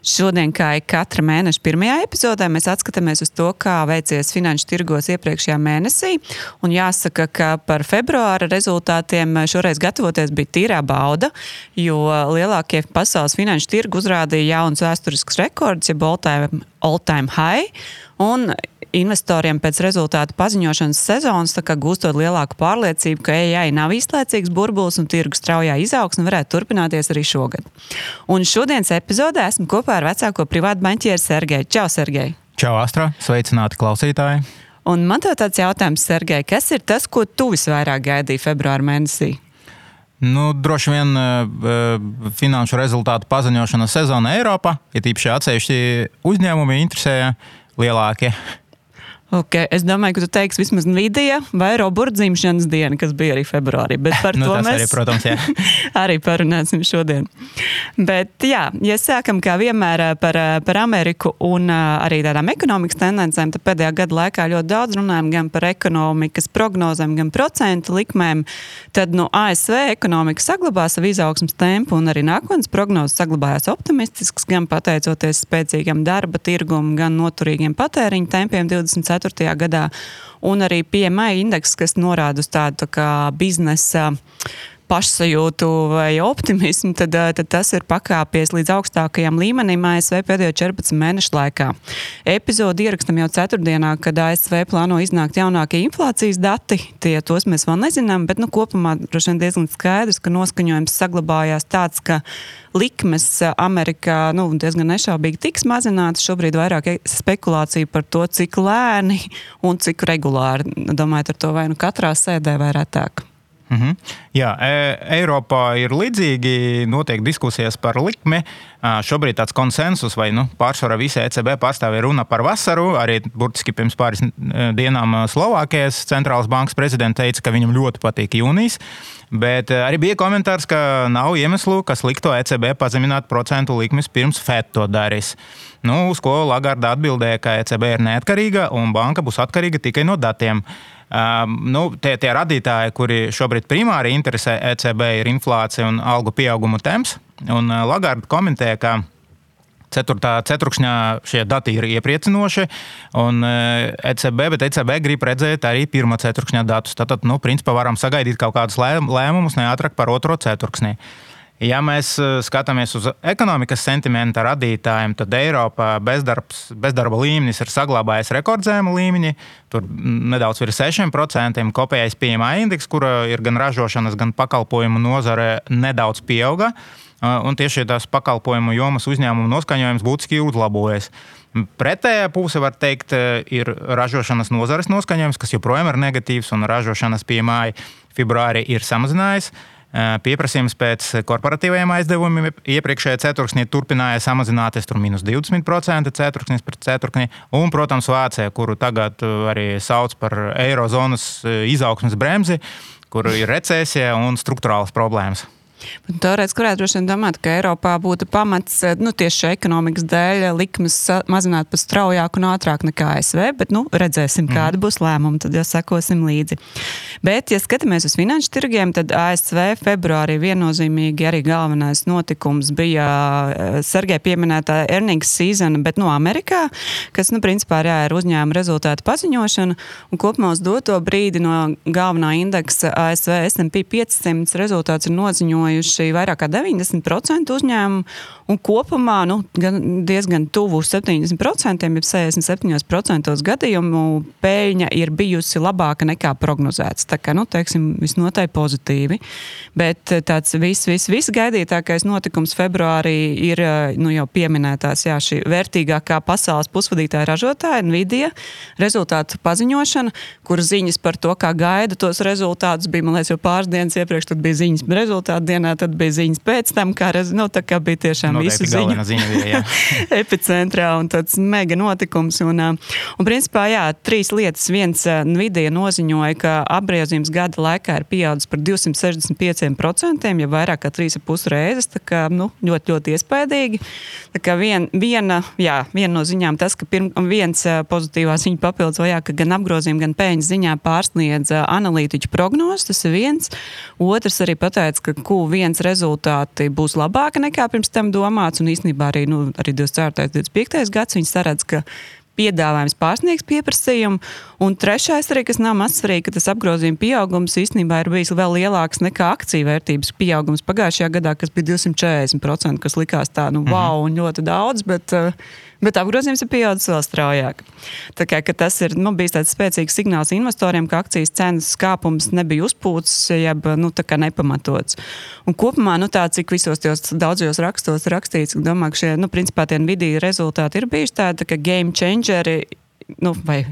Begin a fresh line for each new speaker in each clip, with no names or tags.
Šodien, kā ik katra mēneša pirmajā epizodē, mēs atskatāmies uz to, kā veicies finanšu tirgos iepriekšējā mēnesī. Un jāsaka, ka par februāra rezultātiem šoreiz gatavoties bija tīrā bauda, jo lielākie pasaules finanšu tirgi uzrādīja jauns vēsturisks rekords, jeb all-time all high. Un investoriem pēc rezultātu paziņošanas sezonas gūstot lielāku pārliecību, ka AI nav īslaicīgs burbulis un tirgus straujā izaugsme varētu turpināties arī šogad. Un šodienas epizodē esmu kopā ar vecāko privātu banķieru Sergeju. Čau, Sergej!
Čau, Astra! Sveicināti klausītāji!
Un man te tāds jautājums, Sergei, kas ir tas, ko tu visvairāk gaidīji februāra mēnesī?
Nu, droši vien uh, finanšu rezultātu paziņošana sezona Eiropā, ja tīpaši atsevišķi uzņēmumi interesēja lielākie.
Okay. Es domāju, ka tu teiksi vismaz Nvidia vai Roborta dzimšanas diena, kas bija arī februārī. Bet par
nu,
to
mēs arī, protams,
arī parunāsim šodien. Bet, jā, ja sākam kā vienmēr par, par Ameriku un arī tādām ekonomikas tendencēm, tad pēdējā gada laikā ļoti daudz runājam gan par ekonomikas prognozēm, gan procentu likmēm. Tad nu, ASV ekonomika saglabā savu izaugsmas tempu un arī nākotnes prognozes saglabājās optimistisks, gan pateicoties spēcīgam darba tirgumam, gan noturīgiem patēriņa tempiem 24. 2024. gadā, un arī PMI indeks, kas norāda uz tādu tā biznesa pašsajūtu vai optimismu, tad, eh, tad tas ir pakāpies līdz augstākajam līmenim ASV pēdējo 14 mēnešu laikā. Epizodi ierakstam jau ceturtdienā, kad ASV plāno iznākt jaunākie inflācijas dati. Tie tos mēs vēl nezinām, bet nu, kopumā droši vien diezgan skaidrs, ka noskaņojums saglabājās tāds, ka likmes Amerikā nu, diezgan nešaubīgi tiks mazinātas. Šobrīd vairāk spekulācija par to, cik lēni un cik regulāri. Domājot ar to vai nu katrā sēdē vai retāk.
-hmm. Jā, e Eiropā ir līdzīgi, notiek diskusijas par likmi. Šobrīd tāds konsensus, vai nu, pārsvarā visi ECB pārstāvji runa par vasaru. Arī burtiski pirms pāris dienām Slovākijas centrālās bankas prezidents teica, ka viņam ļoti patīk jūnijas. Bet arī bija komentārs, ka nav iemeslu, kas liktu ECB pazemināt procentu likmes pirms FED to darīs. Nu, uz ko Lagarda atbildēja, ka ECB ir neatkarīga un banka būs atkarīga tikai no datiem. Um, nu, tie, tie radītāji, kuri šobrīd primāri interesē ECB, ir inflācija un algu pieauguma temps. Un uh, Lagarde komentēja, ka Ceturtā ceturkšņā šie dati ir iepriecinoši, un ECB, bet ECB grib redzēt arī pirmā ceturkšņa datus. Tātad, nu, principā varam sagaidīt kaut kādus lēmumus neatrāk par otro ceturksni. Ja mēs eh, skatāmies uz ekonomikas sentimenta radītājiem, tad Eiropā bezdarbs, bezdarba līmenis ir saglabājies rekordzēmu līmeņi. Tur nedaudz virs 6%. Kopējais PMI indeks, kura ir gan ražošanas, gan pakalpojumu nozare, nedaudz pieauga. Eh, un tieši tās pakalpojumu jomas uzņēmumu noskaņojums būtiski uzlabojas. Pretējā puse, var teikt, eh, ir ražošanas nozares noskaņojums, kas joprojām ir negatīvs, un ražošanas PMI februārī ir samazinājies. Pieprasījums pēc korporatīvajiem aizdevumiem iepriekšējā ceturksnī turpināja samazināties, tur minus 20% ceturksnis pret ceturksni. Un, protams, Vācija, kuru tagad arī sauc par eirozonas izaugsmas bremzi, kur ir recesija un struktūrāls problēmas.
Teorētiski varētu droši vien domāt, ka Eiropā būtu pamats eh, nu, tieši ekonomikas dēļ likmes mazināt pat straujāk un ātrāk nekā ASV, bet nu, redzēsim, mm. kāda būs lēmuma, tad jau sekosim līdzi. Bet, ja skatāmies uz finanšu tirgiem, tad ASV februārī viennozīmīgi arī galvenais notikums bija eh, Sergeja pieminētā earnings season, bet no Amerikā, kas, nu, principā jā, ir uzņēmuma rezultātu paziņošana, un kopumā uz doto brīdi no galvenā indeksa ASV S&P 500 rezultāts ir noziņojis apdrošinājuši vairāk kā 90% uzņēmumu, un kopumā nu, diezgan tuvu 70%, jeb 67% gadījumu peļņa ir bijusi labāka nekā prognozēts. Tā kā, nu, teiksim, visnotaļ pozitīvi. Bet eh, tāds viss, viss, viss gaidītākais notikums februārī ir eh, nu, jau pieminētās jā, šī vērtīgākā pasaules pusvadītāja ražotāja, Nvidia, rezultātu paziņošana, kur ziņas par to, kā gaida tos rezultātus, bija, liekas, jau pāris dienas iepriekš, tad bija ziņas rezultātu dienā tad bija ziņas pēc tam, kā, rez, nu, kā bija tiešām
Noteikti
visu ziņu
ziņa bija,
epicentrā un tāds mega notikums. Un, un principā, jā, trīs lietas. Viens, Nvidia noziņoja, ka apgriezījums gada laikā ir pieaudzis par 265%, ja vairāk kā 3,5 reizes. Tā kā, nu, ļoti, ļoti iespaidīgi. Tā kā vien, viena, jā, viena no ziņām tas, ka pirm, viens pozitīvā ziņa papildus, jā, ka gan apgrozījuma, gan peļņas ziņā pārsniedz analītiķu prognozes. Tas ir viens. Otrs arī pateica, ka Q1 rezultāti būs labāki nekā pirms tam domāts. Un īstenībā arī, nu, arī 24. un 25. gads viņi saredz, ka piedāvājums pārsniegs pieprasījumu. Un trešais, arī, kas nav maz svarīgi, ka tas apgrozījuma pieaugums īstenībā ir bijis vēl lielāks nekā akciju vērtības pieaugums pagājušajā gadā, kas bija 240%, kas likās tā, nu, wow, un ļoti daudz. Bet, uh, bet apgrozījums ir pieaudzis vēl straujāk. Tā kā, tas ir nu, bijis tāds spēcīgs signāls investoriem, ka akcijas cenas kāpums nebija uzpūcis, jeb nu, nepamatots. Un kopumā, nu, tā, cik visos tos daudzos rakstos rakstīts, domāju, ka šie nu, principā, vidēji rezultāti ir bijuši tādi tā game changeri. Nu, vai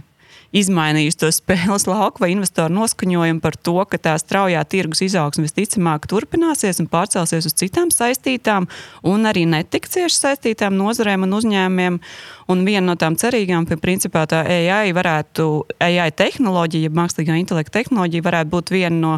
izmainījusi to spēles lauku vai investoru noskaņojumu par to, ka tā straujā tirgus izaugsme visticamāk turpināsies un pārcelsies uz citām saistītām un arī netik cieši saistītām nozarēm un uzņēmumiem. Un viena no tām cerīgām, ka principā tā AI varētu, AI tehnoloģija, ja mākslīgā intelekta tehnoloģija varētu būt viena no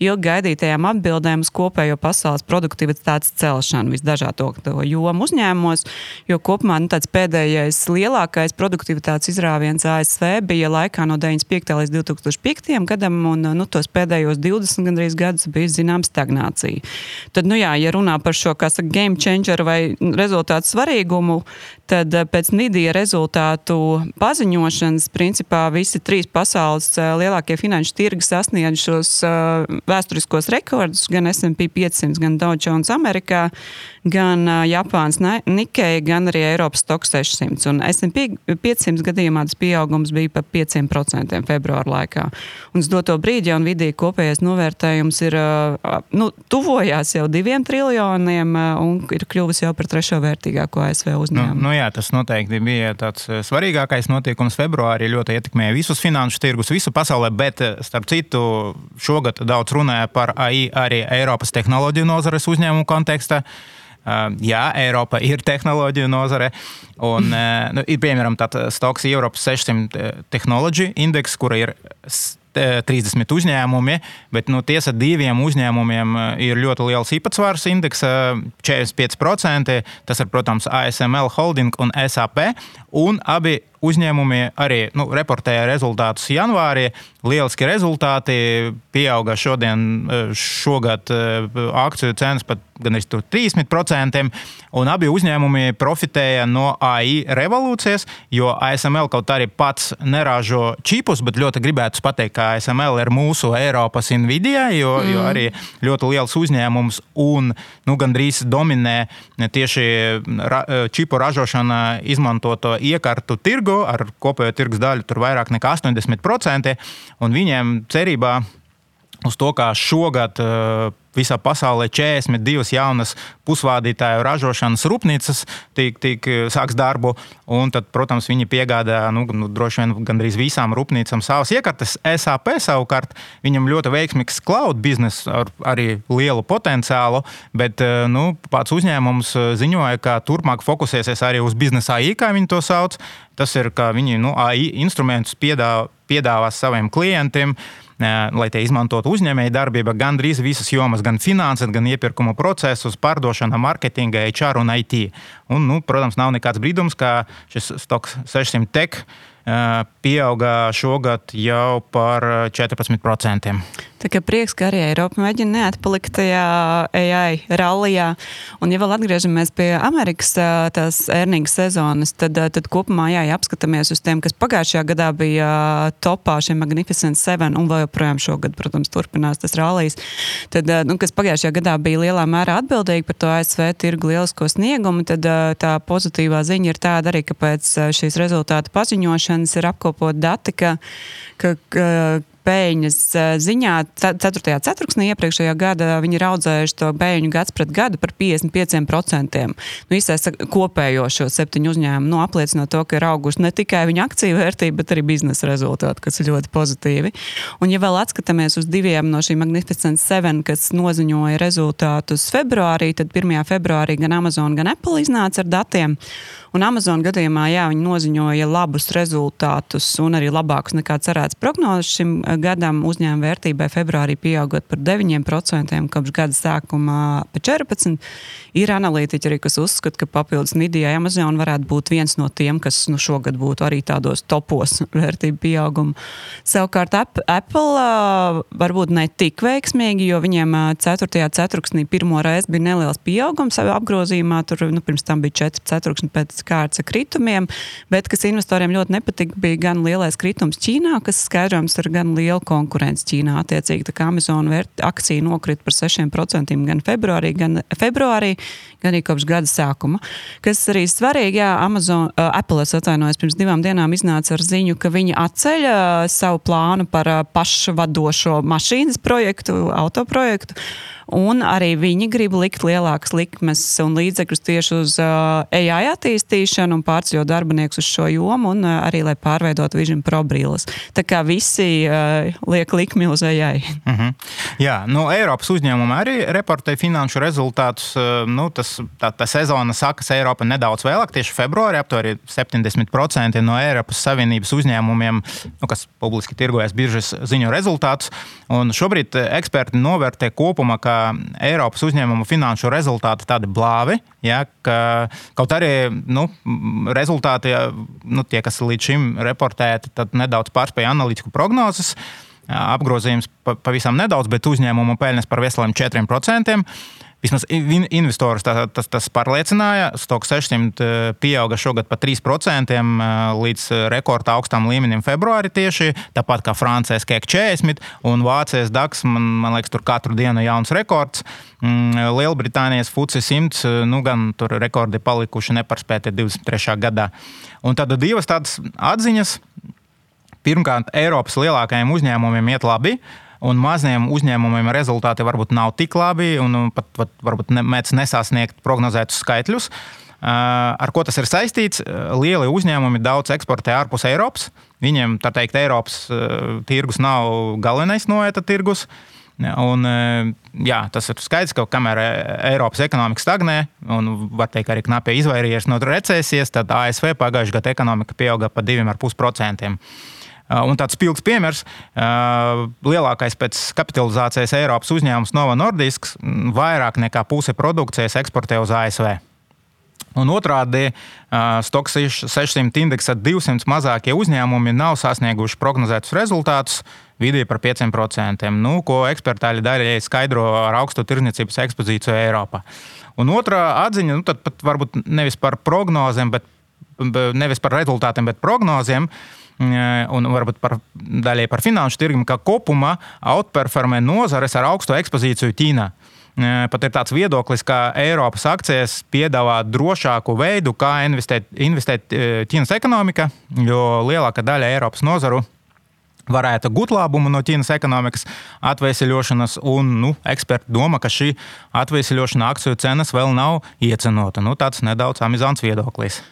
ilgi gaidītajām atbildēm uz kopējo pasaules produktivitātes celšanu visdažādāko jomu uzņēmumos. Jo kopumā nu, tāds pēdējais lielākais produktivitātes izrāviens ASV bija laikā no 95. līdz 2005. gadam, un nu, tos pēdējos 20 gandrīz gadus bija zināma stagnācija. Tad, nu jā, ja runā par šo saka, game changer vai rezultātu svarīgumu, tad pēc Nīderlandes Nvidia rezultātu paziņošanas, principā visi trīs pasaules eh, lielākie finanšu tirgi sasniedz šos uh, vēsturiskos rekordus, gan SP 500, gan Dow Jones Amerikā, gan Japānas Nikkei, gan arī Eiropas Stock 600. Un SP 500 gadījumā tas pieaugums bija pa 5% februāra laikā. Un uz doto brīdi jau Nvidia kopējais novērtējums ir nu, tuvojās jau diviem triljoniem un ir kļuvis jau par trešo vērtīgāko ASV uzņēmumu.
Nu, nu jā, tas noteikti bija tāds svarīgākais notikums februārī. Ļoti ietekmēja visus finanšu tirgus, visu pasaulē, bet starp citu šogad daudz runāja par AI arī Eiropas tehnoloģiju nozares uzņēmumu kontekstā. Uh, jā, Eiropa ir tehnoloģija nozare. Un, uh, nu, ir piemēram tāds Stoks Eiropas 600 tehnoloģiju indeks, kura ir 30 uzņēmumi, bet nu, tiesa diviem uzņēmumiem ir ļoti liels īpatsvars indeksa - 45%. Tas ir, protams, ASML Holding un SAP. Un abi uzņēmumi arī nu, reportēja rezultātus janvārī. Lieliski rezultāti. Pieauga šodien, eh, šogad eh, akciju cenas pat gan 30%. Un abi uzņēmumi profitēja no AI revolūcijas, jo ASML kaut arī pats neražo čipus, bet ļoti gribētu pateikt, ka ASML ir mūsu Eiropas Nvidia, jo, mm. jo arī ļoti liels uzņēmums un nu, gandrīz dominē tieši ra, čipu ražošana izmantoto iekartu tirgu ar kopējo tirgus daļu tur vairāk nekā 80%. Un viņiem cerībā uz to, kā šogad uh, visā pasaulē 42 jaunas pusvādītāju ražošanas rūpnīcas tik, tik eh, sāks darbu. Tad, protams, viņi piegādā nu, nu, droši vien gandrīz visām rūpnīcām savas iekartas. SAP savukārt viņam ļoti veiksmīgs cloud bizness ar arī lielu potenciālu, bet eh, nu, pats uzņēmums ziņoja, ka turpmāk fokusēsies arī uz biznesa AI, kā viņi to sauc. Tas ir, ka viņi nu, AI instrumentus piedāvā, piedāvās saviem klientiem lai tie izmantotu uzņēmēju darbību, gan drīz visas jomas, gan finanses, gan iepirkuma procesus, pārdošana, mārketinga, HR un IT. Un, nu, protams, nav nekāds brīdums, ka šis Stoks 600 tek pieauga šogad jau par 14%.
Tā kā prieks, ka arī Eiropa mēģina neatpalikt tajā AI rallijā. Un, ja vēl atgriežamies pie Amerikas tās ērnīgas sezonas, tad, tad kopumā jā, ja apskatāmies uz tiem, kas pagājušajā gadā bija topā, šie Magnificent Seven, un vēl joprojām šogad, protams, turpinās tas rallijs, tad, nu, kas pagājušajā gadā bija lielā mērā atbildīgi par to ASV tirgu lielisko sniegumu, tad tā pozitīvā ziņa ir tāda arī, ka pēc šīs rezultātu paziņošanas ir apkopot dati, ka, ka, ka peļņas ziņā 4. ceturksnī iepriekšējā gada viņi ir audzējuši to peļņu gads pret gadu par 55%. Nu, īsais kopējo šo septiņu uzņēmumu nu, apliecinot to, ka ir augusi ne tikai viņa akciju vērtība, bet arī biznesa rezultāti, kas ir ļoti pozitīvi. Un, ja vēl atskatāmies uz diviem no šīm Magnificent Seven, kas noziņoja rezultātus februārī, tad 1. februārī gan Amazon, gan Apple iznāca ar datiem. Un Amazon gadījumā jā, viņi noziņoja labus rezultātus un arī labākus nekā cerēts prognozes šim eh, gadam. Uzņēmuma vērtībai februārī pieaugot par 9%, kopš gada sākuma par 14%. Ir analītiķi arī, kas uzskata, ka papildus Nidijai Amazon varētu būt viens no tiem, kas nu, šogad būtu arī tādos topos vērtību pieauguma. Savukārt Apple uh, varbūt ne tik veiksmīgi, jo viņiem uh, 4. ceturksnī pirmo reizi bija neliels pieaugums apgrozījumā. Tur nu, pirms tam bija 4 ceturksni pēc pēc kārtas ar kritumiem, bet kas investoriem ļoti nepatika, bija gan lielais kritums Ķīnā, kas skaidrojams ar gan lielu konkurenci Ķīnā. Attiecīgi, tā kā Amazon vērt, akcija nokrita par 6% gan februārī, gan, februārī, gan arī kopš gada sākuma. Kas arī svarīgi, jā, Amazon, uh, Apple atvainojas pirms divām dienām iznāca ar ziņu, ka viņi atceļ uh, savu plānu par uh, pašvadošo mašīnas projektu, autoprojektu. Un arī viņi grib likt lielākas likmes un līdzekļus tieši uz uh, AI attīstīšanu un pārceļot darbinieks uz šo jomu, un uh, arī lai pārveidotu Vision Pro brīles. Tā kā visi uh, liek likmi uz AI.
Mm -hmm. Jā, nu, Eiropas uzņēmumi arī reportē finanšu rezultātus. Nu, tas, tā, tā sezona sākas Eiropā nedaudz vēlāk, tieši februārī. Aptuveni 70% no Eiropas Savienības uzņēmumiem, nu, kas publiski tirgojas biržas ziņu rezultātus. Un šobrīd eksperti novērtē kopumā, ka Eiropas uzņēmumu finanšu rezultāti tādi blāvi. Ja, ka, kaut arī nu, rezultāti, nu, tie, kas līdz šim reportēti, nedaudz pārspēja analītiku prognozes. Apgrozījums pavisam nedaudz, bet uzņēmumu peļņas par veseliem 4%. Vismaz investorus tas, tas, tas pārliecināja. Stoks 600 eh, pieauga šogad par 3% eh, līdz rekorda augstam līmenim februārī tieši tāpat kā Francijas KEK 40 un Vācijas DAX. Man, man liekas, tur katru dienu jauns rekords. Mm, Lielbritānijas FUCI 100 eh, nu, gan tur rekordi palikuši nepārspēti 23. gadā. Un tad divas tādas atziņas. Pirmkārt, Eiropas lielākajiem uzņēmumiem iet labi. Uh, un maziem uzņēmumiem rezultāti varbūt nav tik labi, un pat, pat varbūt mēdz nesasniegt prognozētus skaitļus. Ar ko tas ir saistīts? Lieli uzņēmumi daudz eksportē ārpus Eiropas. Viņiem, tā teikt, Eiropas tirgus nav galvenais noieta tirgus. Un, jā, tas ir skaidrs, ka kamēr Eiropas ekonomika stagnē, un var teikt, arī knapi izvairījies no recesijas, tad ASV pagājušajā gadā ekonomika pieauga par 2,5%. Uh, un tāds spilgts piemērs, uh, lielākais pēc kapitalizācijas Eiropas uzņēmums Nova Nordisk mm, vairāk nekā puse produkcijas eksportē uz ASV. Un otrādi, uh, Stoks 600 indeksa 200 mazākie uzņēmumi nav sasnieguši prognozētus rezultātus vidēji par 5%, nu, ko ekspertāļi daļai skaidro ar augstu tirdzniecības ekspozīciju Eiropā. Un otrā atziņa, nu, tad pat varbūt nevis par prognozēm, bet nevis par rezultātiem, bet prognozēm. Uh, un varbūt par daļai par finanšu tirgumu, ka kopumā outperformē nozares ar augstu ekspozīciju Ķīnā. Pat ir tāds viedoklis, ka Eiropas akcijas piedāvā drošāku veidu, kā investēt, investēt Ķīnas ekonomikā, jo lielākā daļa Eiropas nozaru varētu gūt labumu no Ķīnas ekonomikas atvesaļošanas, un nu, eksperti domā, ka šī atvesaļošana akciju cenas vēl nav iecenota. Nu, tāds nedaudz amizants viedoklis.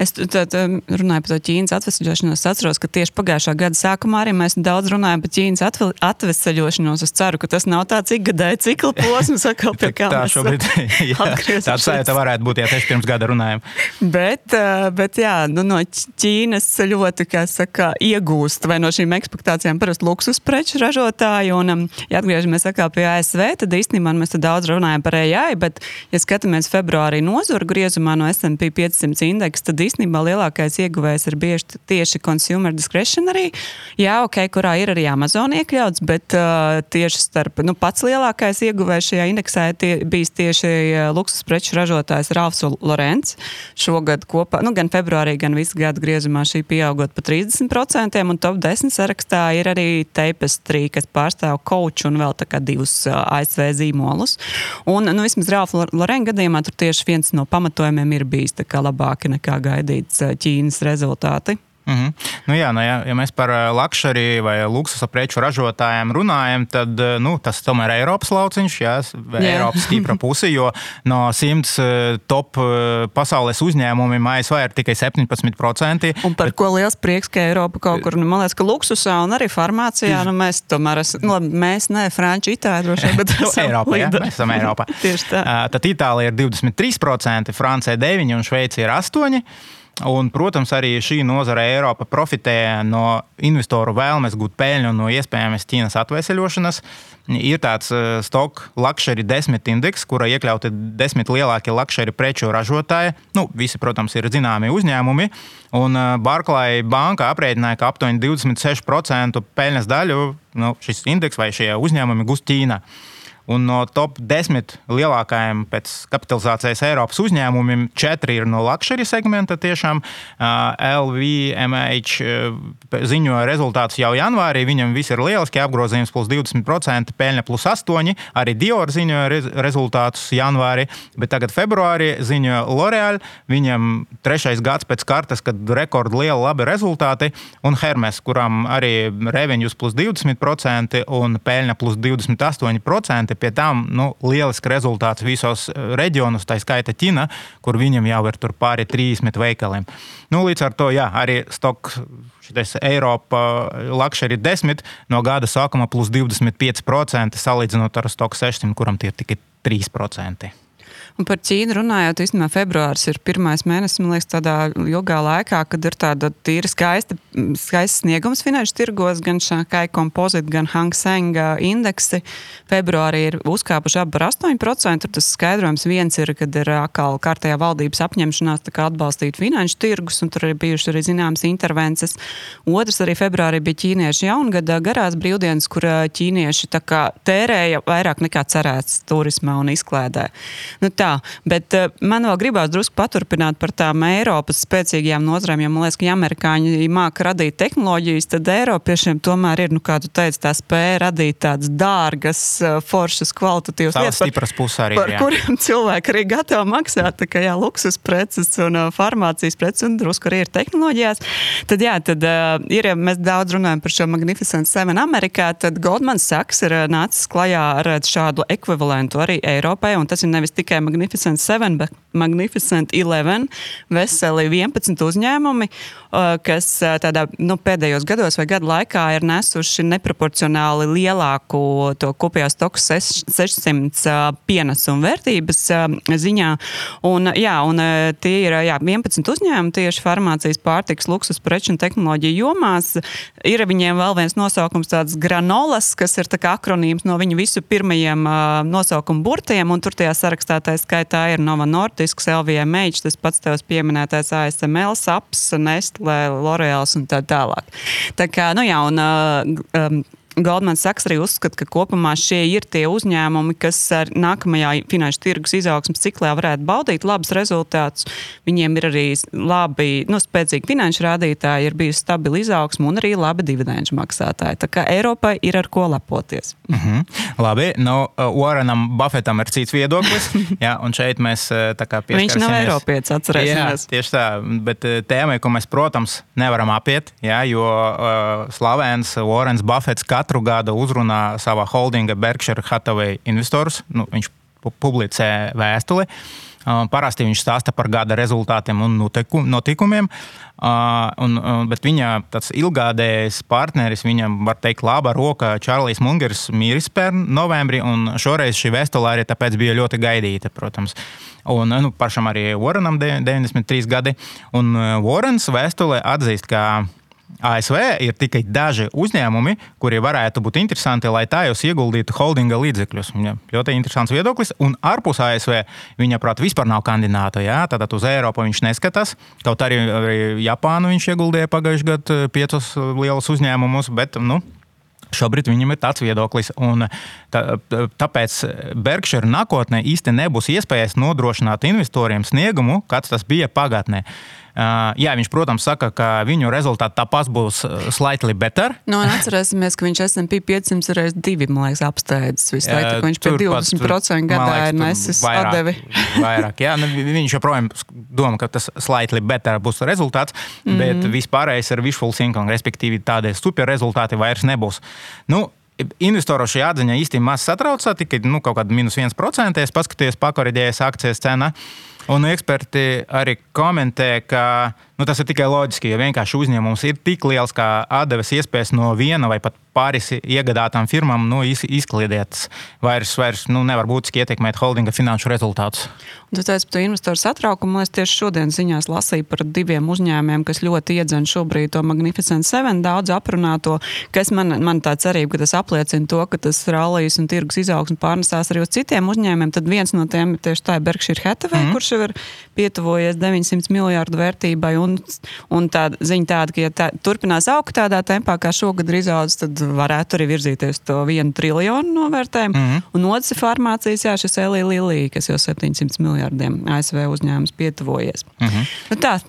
Es tad, runāju par to Ķīnas atvesļošanos. Es atceros, ka tieši pagājušā gada sākumā arī mēs daudz runājam par Ķīnas atvesļošanos. Es ceru, ka tas nav tāds ikgadēji cikla posms, atkal pie kā
tā šobrīd ir. Tā sajūta varētu būt, ja tieši pirms gada runājam.
Bet, eh, bet jā, nu, no Ķīnas ļoti, saka, iegūst vai no šīm ekspektācijām parasti luksus preču ražotāji. Un, ja atgriežamies pie ASV, tad īstenībā mēs daudz runājam par AI, bet, ja skatāmies februārī nozuru griezumā no S&P 500 indeksa, tad īstenībā lielākais ieguvējs ir bieži tieši consumer discretionary. Jā, ok, kurā ir arī Amazon iekļauts, bet uh, tieši starp nu, pats lielākais ieguvējs šajā indeksā tie, bijis tieši luksus preču ražotājs Ralfs Lorents. Šogad kopā, nu, gan februārī, gan visu gadu griezumā šī pieaugot pa 30%, un top 10 sarakstā ir arī Tapestry, kas pārstāv Coach un vēl divus uh, ASV zīmolus. Un, nu, vismaz Ralfa Lorenta gadījumā tur tieši viens no pamatojumiem ir bijis labāki nekā gaidīts Ķīnas rezultāti.
Mm -hmm. nu, jā, nu, ja, ja mēs par luxury vai luksusa preču ražotājiem runājam, tad nu, tas tomēr ir Eiropas lauciņš, jā, jā. Eiropas stipra puse, jo no simts top pasaules uzņēmumiem ASV ir tikai 17%.
Un par bet... ko liels prieks, ka Eiropa kaut kur, nu, man liekas, ka luksusā un arī farmācijā, nu, mēs tomēr esam, nu, mēs ne Franči, Itāļi droši vien, bet
esam Eiropā, jā, mēs esam Eiropā.
Tieši tā.
Tad Itālija ir 23%, Francija 9% un Šveicija ir 8%. Un, protams, arī šī nozara Eiropa profitē no investoru vēlmes gūt peļņu no iespējamas Ķīnas atveseļošanas. Ir tāds uh, stock luxury desmit indeks, kurā iekļauti desmit lielākie luxury preču ražotāji. Nu, visi, protams, ir zināmi uzņēmumi. Un uh, Barclays banka aprēķināja, ka aptuveni 26% peļņas daļu nu, šis indeks vai šie uzņēmumi gūs Ķīnā. Un no top 10 lielākajiem pēc kapitalizācijas Eiropas uzņēmumiem, četri ir no luxury segmenta. Tiešām LVMH ziņoja rezultātus jau janvārī. Viņam viss ir lieliski, apgrozījums plus 20%, peļņa plus 8%. Arī Dior ziņoja rezultātus janvārī, bet tagad februārī ziņoja L'Oreal. Viņam trešais gads pēc kartes, kad rekordi lieli labi rezultāti, un Hermes, kuram arī revenues plus 20% un peļņa plus 28% pie tam nu, lielisks rezultāts visos eh, reģionos, tā skaita Ķina, kur viņam jau ir pāri 30 veikaliem. Nu, līdz ar to jā, arī stoks. Šis Eiropa Luxury 10 no gada sākuma plus 25% salīdzinot ar Stoku 600, kuram tie ir tikai 3%.
Un par Ķīnu runājot, īstenībā februāris ir pirmais mēnesis, man liekas, tādā ilgā laikā, kad ir tāda tīra skaista, skaists sniegums finanšu tirgos, gan Šankai kompozīti, gan Hang Seng indeksi. Februārī ir uzkāpuši ap par 8%. Tas skaidrojums viens ir, kad ir atkal kārtējā valdības apņemšanās atbalstīt finanšu tirgus, un tur ir bijušas arī zināmas intervences. Otrs arī februārī bija ķīniešu jaungada garās brīvdienas, kur ķīnieši tērēja vairāk nekā cerēts turismā un izklēdē. Nu, tā, bet uh, man vēl gribās drusku paturpināt par tām Eiropas spēcīgajām nozarēm, jo man liekas, ka ja amerikāņi māca radīt tehnoloģijas, tad Eiropiešiem tomēr ir, nu, kā tu teici, tā spēja radīt tādas dārgas, uh, foršas, kvalitatīvas
lietas, par, arī,
par jā. kuriem cilvēki arī gatavi maksāt, tā kā jā, luksus preces un uh, farmācijas preces un drusku arī ir tehnoloģijās. Tad, jā, tad uh, ir, ja mēs daudz runājam par šo Magnificent Seven Amerikā, tad Goldman Sachs ir nācis klajā ar šādu ekvivalentu arī Eiropai, un tas ir nevis tikai Magnificent Seven, bet Magnificent Eleven, veseli 11 uzņēmumi, uh, kas uh, tādā, nu, pēdējos gados vai gadu laikā ir nesuši neproporcionāli lielāku to kopējā stoku 600 uh, pienesumu vērtības ziņā. Un, jā, un tie ir jā, 11 uzņēmumi tieši farmācijas, pārtiks, luksus, preču un tehnoloģiju jomās. Ir viņiem vēl viens nosaukums, tāds granolas, kas ir akronīms no viņu visu pirmajiem nosaukumu burtiem, un tur tajā sarakstā tā skaitā ir Nova Nortisks, LVMH, tas pats tevs pieminētais ASML, SAPS, Nestle, L'Oreals un tā tālāk. Tā kā, nu jā, un um, Goldman Sachs arī uzskata, ka kopumā šie ir tie uzņēmumi, kas ar nākamajā finanšu tirgus izaugsmas ciklā varētu baudīt labus rezultātus. Viņiem ir arī labi, nu, spēcīgi finanšu rādītāji, ir bijusi stabila izaugsme un arī labi dividendžu maksātāji. Tā kā Eiropai ir ar ko lepoties.
Mm -hmm. Labi, nu, Warrenam Buffetam ir cits viedoklis. jā, un šeit mēs pieskarsimies.
Viņš nav Eiropietis, atcerēsimies.
Jā, tieši tā, bet tēma, ko mēs, protams, nevaram apiet, jā, jo uh, slavens Warrens Buffets katru gadu uzrunā savā holdinga Berkshire Hathaway investorus. Nu, viņš publicē vēstuli. Parasti viņš stāsta par gada rezultātiem un notikumiem. Un, bet viņa ilgādējais partneris, viņam var teikt, laba roka, Čārlis Mungers, mīris pērn novembrī. Šoreiz šī vēstule arī tāpēc bija ļoti gaidīta, protams. Un nu, pašam arī Warrenam 93 gadi. Un Warrens vēstulē atzīst, ka ASV ir tikai daži uzņēmumi, kuri varētu būt interesanti, lai tajos ieguldītu holdinga līdzekļus. Ja, ļoti interesants viedoklis. Un ārpus ASV viņa, prāt, vispār nav kandidāta. Ja? Tātad uz Eiropu viņš neskatās. Kaut arī, arī Japānu viņš ieguldīja pagājušajā gadā piecus lielus uzņēmumus. Bet, nu, Šobrīd viņam ir tāds viedoklis, un tā, tāpēc Berkshire nākotnē īstenībā nebūs iespējas nodrošināt investoriem sniegumu, kāds tas bija pagātnē. Jā, viņš, protams, saka, ka viņu rezultāti tāpat būs slightly better.
Nu, atcerēsimies, ka viņš SMP 500 reizes divi, liekas, apsteidzis. Visu laiku, ka viņš pie 20% gadā ir nesis atdevi.
Vairāk, jā, nu, viņš joprojām domā, ka tas slightly better būs rezultāts, mm -hmm. bet vispārējais ir wishful thinking, respektīvi tādie super rezultāti vairs nebūs. Nu, Investoru šī atziņa īstenībā maz satrauca, tikai nu, kaut kāda minus 1%. Es paskatījos, pakoridējas akcijas cena. Un eksperti arī komentē, ka nu, tas ir tikai loģiski, ja vienkārši uzņēmums ir tik liels, ka atdeves iespējas no viena vai pat pāris iegādātām firmām nu, izkliedētas. Vairs, vairs nu, nevar būtiski ietekmēt holdinga finanšu rezultātus.
Tu teici par to investoru satraukumu. Es tieši šodien ziņās lasīju par diviem uzņēmumiem, kas ļoti iedzen šobrīd to Magnificent Seven, daudz aprunāto, kas man, man tā cerība, ka tas apliecina to, ka tas rallijas un tirgus izaugsme pārnesās arī uz citiem uzņēmumiem. Tad viens no tiem ir tieši tā Berkshire Hathaway, mm. kurš jau ir pietuvojies 900 miljārdu vērtībai. Un, un tā ziņa tāda, ka ja tā, turpinās augt tādā tempā, kā šogad ir izaudzis, tad varētu arī virzīties to vienu triljonu novērtējumu. Mm -hmm. Un otrs ir farmācijas, jā, šis Elija Lilija, kas jau 700 miljardiem ASV uzņēmums pietuvojies. Mm -hmm. nu, tā,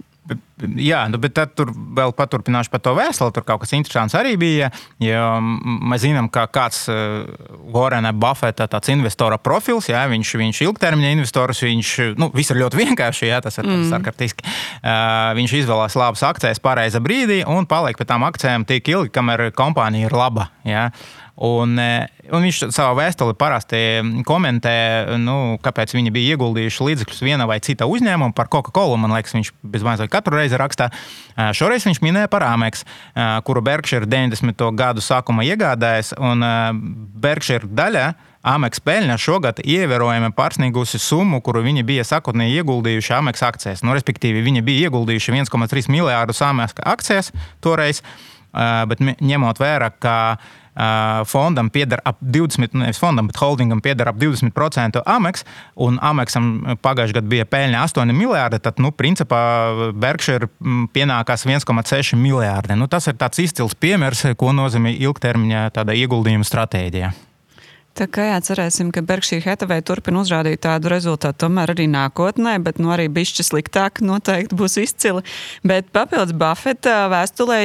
Jā, nu, bet tad tur vēl paturpināšu par to vēstuli. Tur kaut kas interesants arī bija. Mēs zinām, ka kāds uh, Warrena Buffeta investora profils, jā, viņš, viņš ilgtermiņa investors, viņš, nu, viss ir ļoti vienkārši, jā, tas ir mm. sarkartiski. Uh, viņš izvēlās labas akcijas pareiza brīdī un paliek pie tām akcijām tik ilgi, kamēr kompānija ir laba. Jā. Un, e, un viņš savā vēstulē parasti komentē, nu, kāpēc viņi bija ieguldījuši līdzekļus viena vai cita uzņēmuma. Par Coca-Cola, man liekas, viņš bezmazliet katru reizi rakstā. E, šoreiz viņš minēja par Amex, kuru Berkshire 90. gadu sākumā iegādājas. Un Berkshire daļa Amex peļņa šogad ievērojami pārsniegusi summu, kuru viņi bija sakotnēji ieguldījuši Amex akcijās. Nu, respektīvi, viņi bija ieguldījuši 1,3 miljārdus Amex akcijās toreiz, bet ņemot vērā, ka fondam pieder ap 20%, nevis fondam, bet holdingam pieder ap 20% Amex, un Amexam pagājušajā gadā bija peļņa 8 miljardi, tad, nu, principā Berkshire pienākās 1,6 miljardi. Nu, tas ir tāds izcils piemērs, ko nozīmē ilgtermiņa ieguldījuma stratēģija.
Tā kā jā, cerēsim, ka Berkshire Hathaway turpina uzrādīt tādu rezultātu tomēr arī nākotnē, bet nu, arī bišķi sliktāk noteikti būs izcili. Bet papildus Buffeta vēstulē,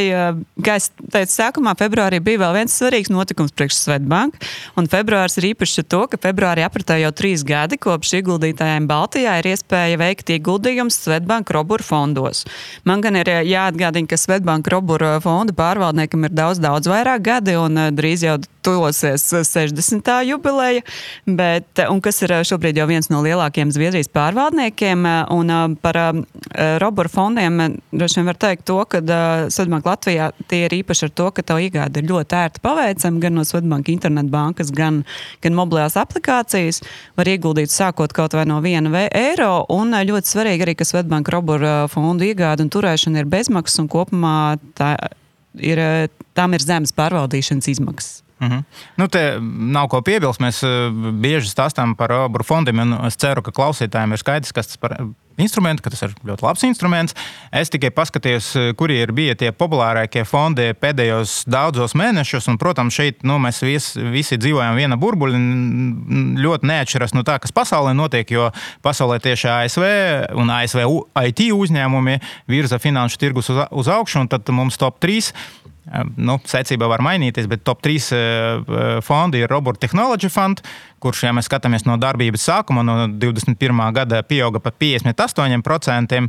kā es teicu, sākumā februārī bija vēl viens svarīgs notikums priekš Svetbank, un februārs ir īpašs ar to, ka februārī apritē jau trīs gadi, kopš ieguldītājiem Baltijā ir iespēja veikt ieguldījumus Svetbank Robur fondos. Man gan ir jāatgādina, ka Svetbank Robur fonda pārvaldniekam ir daudz, daudz vairāk gadi, un drīz jau tuvosies 60 jubileja, bet, un kas ir šobrīd jau viens no lielākajiem Zviedrijas pārvaldniekiem. Un par Roboru fondiem droši vien var teikt to, ka Svetbanka Latvijā tie ir īpaši ar to, ka tev iegāda ir ļoti ērti paveicama gan no Svetbanka internetbankas, gan, gan mobilās aplikācijas. Var ieguldīt sākot kaut vai no viena eiro. Un ļoti svarīgi arī, ka Svetbanka Roboru fondu iegāda un turēšana ir bezmaksas un kopumā tā ir, tam ir zemes pārvaldīšanas izmaksas.
Mm -hmm. nu, te nav ko piebilst. Mēs uh, bieži stāstām par Obaru fondiem, es ceru, ka klausītājiem ir skaidrs, kas tas par instrumentu, ka tas ir ļoti labs instruments. Es tikai paskatījos, uh, kuri ir bijuši tie populārākie fondi pēdējos daudzos mēnešos. Un, protams, šeit nu, mēs visi, visi dzīvojam viena burbuļa. Ļoti neatšķiras no tā, kas pasaulē notiek, jo pasaulē tieši ASV un ASV IT uzņēmumi virza finanšu tirgus uz, uz augšu, un tad mums top 3 nu, secība var mainīties, bet top 3 eh, fondi ir Robot Technology Fund, kurš, ja mēs skatāmies no darbības sākuma, no 21. gada pieauga par 58%.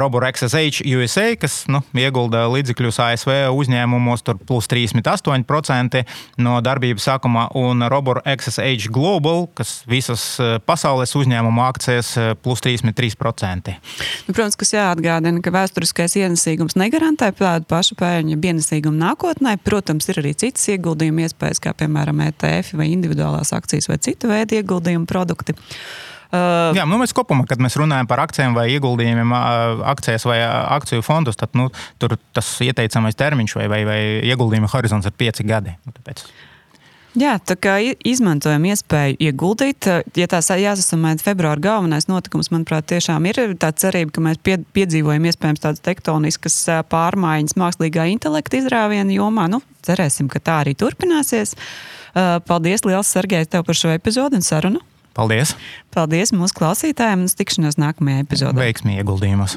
Robot XSH USA, kas nu, iegulda līdzekļus ASV uzņēmumos, tur plus 38% no darbības sākuma, un Robot XSH Global, kas visas eh, pasaules uzņēmumu akcijas, plus 33%.
Nu, protams, kas jāatgādina, ka vēsturiskais ienesīgums negarantē tādu pašu pēļņu ienesīgumu nākotnē. Protams, ir arī citas ieguldījuma iespējas, kā piemēram ETF vai individuālās akcijas vai citu veidu ieguldījumu produkti.
Uh, Jā, nu mēs kopumā, kad mēs runājam par akcijiem vai ieguldījumiem, akcijas vai akciju fondus, tad nu, tas ieteicamais termiņš vai, vai, vai ieguldījuma horizons ir pieci gadi. Nu, tāpēc.
Jā, tā kā izmantojam iespēju ieguldīt, ja tās jāsasumē februāra galvenais notikums, manuprāt, tiešām ir tā cerība, ka mēs piedzīvojam iespējams tādas tektoniskas pārmaiņas mākslīgā intelekta izrāviena jomā. Nu, cerēsim, ka tā arī turpināsies. Paldies liels, Sergei, tev par šo epizodu un sarunu.
Paldies!
Paldies mūsu klausītājiem un tikšanos nākamajā epizodē.
Veiksmi ieguldījumos!